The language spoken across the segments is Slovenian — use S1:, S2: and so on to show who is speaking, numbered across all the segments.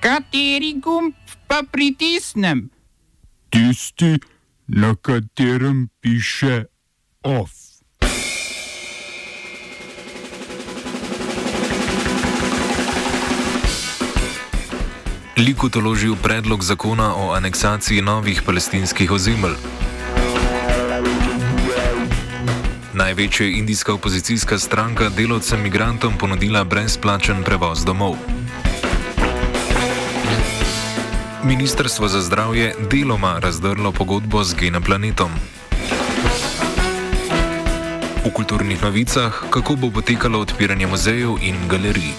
S1: Kateri gumb pa pritisnem?
S2: Tisti, na katerem piše OF.
S3: Likut uložil predlog zakona o aneksaciji novih palestinskih ozemelj. Največja indijska opozicijska stranka delovcem migrantom ponudila brezplačen prevoz domov. Ministrstvo za zdravje deloma razdrlo pogodbo z Geneplanetom. V kulturnih novicah, kako bo potekalo odpiranje muzejev in galerij.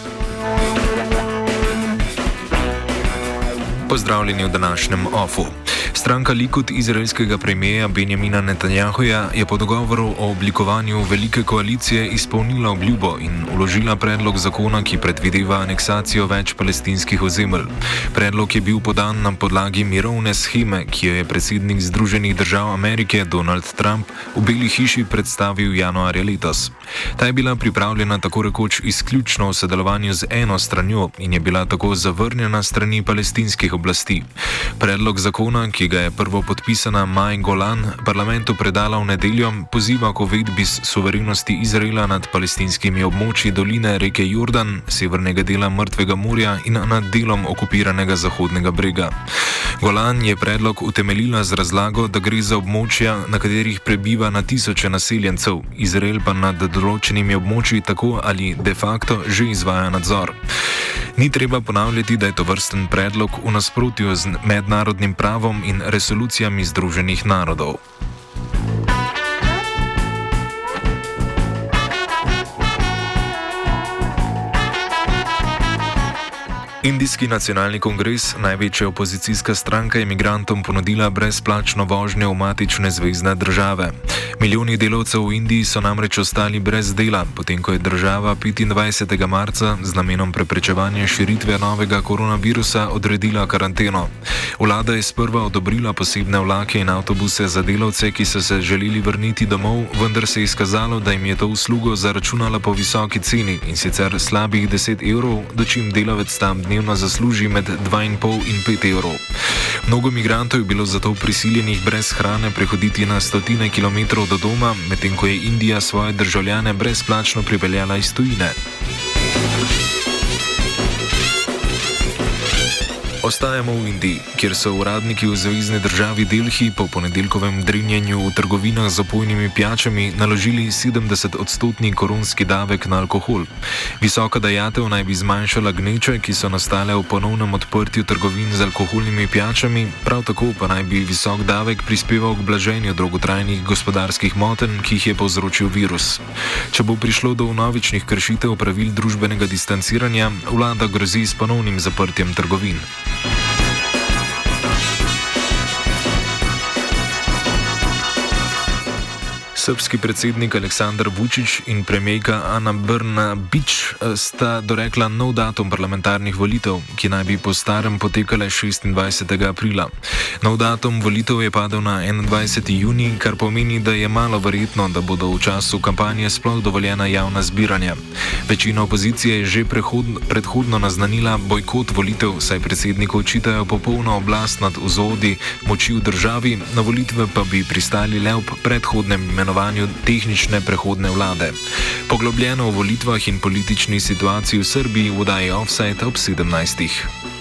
S3: Pozdravljeni v današnjem OFU. Stranka Likud izraelskega premijeja Benjamina Netanjahuja je po dogovoru o oblikovanju velike koalicije izpolnila obljubo in uložila predlog zakona, ki predvideva aneksacijo več palestinskih ozemelj. Predlog je bil podan na podlagi mirovne scheme, ki jo je predsednik Združenih držav Amerike Donald Trump v Beli hiši predstavil januarja letos. Ta je bila pripravljena tako rekoč izključno v sodelovanju z eno stranjo in je bila tako zavrnjena strani palestinskih oblasti. Predlog zakona, ki ga je prvo podpisana Maj Golan parlamentu predala v nedeljo, poziva k uvedbi suverenosti Izraela nad palestinskimi območji doline reke Jordan, severnega dela Mrtvega morja in nad delom okupiranega Zahodnega brega. Golan je predlog utemeljila z razlago, da gre za območja, na katerih prebiva na tisoče naseljencev, Izrael pa nad določenimi območji tako ali de facto že izvaja nadzor. Ni treba ponavljati, da je to vrsten predlog v nasprotju z mednarodnim pravom in resolucijami Združenih narodov. Indijski nacionalni kongres, največja opozicijska stranka, je imigrantom ponudila brezplačno vožnjo v matične zvezdne države. Milijoni delavcev v Indiji so namreč ostali brez dela, potem ko je država 25. marca z namenom preprečevanja širitve novega koronavirusa odredila karanteno. Vlada je sprva odobrila posebne vlake in avtobuse za delavce, ki so se želeli vrniti domov, vendar se je izkazalo, da jim je to uslugo zaračunala po visoki ceni in sicer slabih 10 evrov, dočim delavec tam dnevno zasluži med 2,5 in 5 evrov. Mnogo migrantov je bilo zato prisiljenih brez hrane prehoditi na stotine kilometrov do doma, medtem ko je Indija svoje državljane brezplačno pripeljala iz tujine. Ostajamo v Indiji, kjer so uradniki v zvezdni državi Delhi po ponedeljkovem drinjenju v trgovinah z opojnimi pijačami naložili 70-odstotni koronski davek na alkohol. Visoka dajatev naj bi zmanjšala gneče, ki so nastale v ponovnem odprtju trgovin z alkoholnimi pijačami, prav tako pa naj bi visok davek prispeval k blaženju dolgotrajnih gospodarskih motenj, ki jih je povzročil virus. Če bo prišlo do novičnih kršitev pravil družbenega distanciranja, vlada grozi s ponovnim zaprtjem trgovin. Srpski predsednik Aleksandar Vučić in premijejka Ana Brnabič eh, sta dorekla nov datum parlamentarnih volitev, ki naj bi po starem potekale 26. aprila. Nov datum volitev je padel na 21. juni, kar pomeni, da je malo verjetno, da bodo v času kampanje sploh dovoljena javna zbiranja. Večina opozicije je že prehodno, predhodno naznanila bojkot volitev, saj predsedniku očitajo popolno oblast nad vzodi moči v državi, na volitve pa bi pristali le ob predhodnem imenovanju imenovanju tehnične prehodne vlade. Poglobljeno o volitvah in politični situaciji v Srbiji v oddaji Offside ob 17.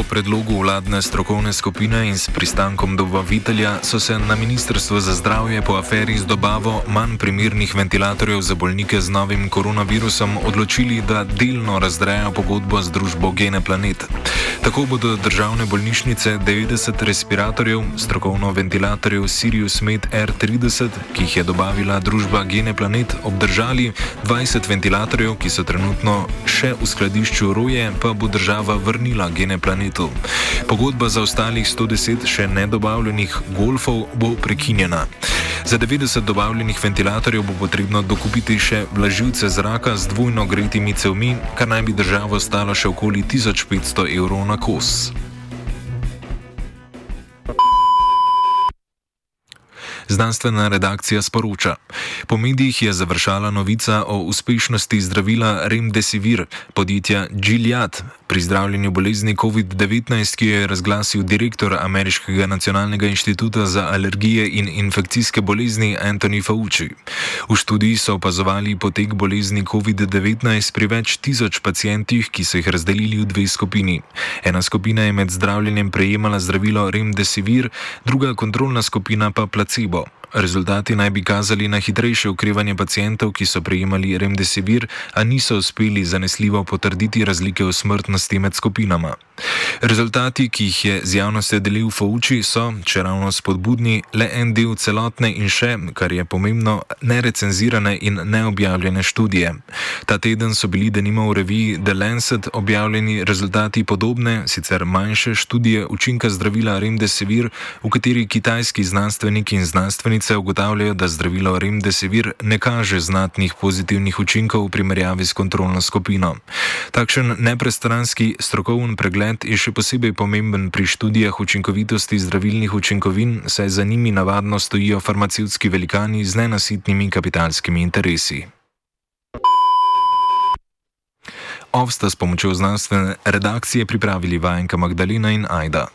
S3: Po predlogu vladne strokovne skupine in s pristankom dobavitelja so se na Ministrstvu za zdravje po aferi z dobavo manj primernih ventilatorjev za bolnike z novim koronavirusom odločili, da delno razdrejajo pogodbo z družbo Gene Planet. Tako bodo državne bolnišnice 90 respiratorjev, strokovno ventilatorjev Sirius Med R30, ki jih je dobavila družba Gene Planet, obdržali, 20 ventilatorjev, ki so trenutno še v skladišču Roje, pa bo država vrnila Gene Planet planetu. Pogodba za ostalih 110 še nedobavljenih golfov bo prekinjena. Za 90 dobavljenih ventilatorjev bo potrebno dokupiti še vlažilce zraka z dvojno gretimi cevmi, kar naj bi državo stalo še okoli 1500 evrov na kos. Znanstvena redakcija sporoča. Po medijih je završala novica o uspešnosti zdravila Remdesivir podjetja Gilead pri zdravljenju bolezni COVID-19, ki jo je razglasil direktor Ameriškega nacionalnega inštituta za alergije in infekcijske bolezni Anthony Fauci. V študiji so opazovali potek bolezni COVID-19 pri več tisoč pacijentih, ki so jih razdelili v dve skupini. Ena skupina je med zdravljenjem prejemala zdravilo Remdesivir, druga kontrolna skupina pa placebo. Rezultati naj bi kazali na hitrejše ukrivanje pacijentov, ki so prejemali remdesivir, a niso uspeli zanesljivo potrditi razlike v smrtnosti med skupinama. Rezultati, ki jih je z javnostjo delil Fauci, so, če ravno spodbudni, le en del celotne in še, kar je pomembno, nerecenzirane in neobjavljene študije. Ta teden so bili denimo v reviji The Lancet objavljeni rezultati podobne, sicer manjše študije učinka zdravila remdesivir, v kateri kitajski znanstveniki in znanstvenici Bolnice ugotavljajo, da zdravilo Remdesivir ne kaže znatnih pozitivnih učinkov v primerjavi s kontrolno skupino. Takšen neprestranski strokoven pregled je še posebej pomemben pri študijah učinkovitosti zdravilnih učinkovin, saj za njimi navadno stojijo farmacevtski velikani z nenasitnimi kapitalskimi interesi. Ovsta s pomočjo znanstvene redakcije pripravili vajenka Magdalena in Aida.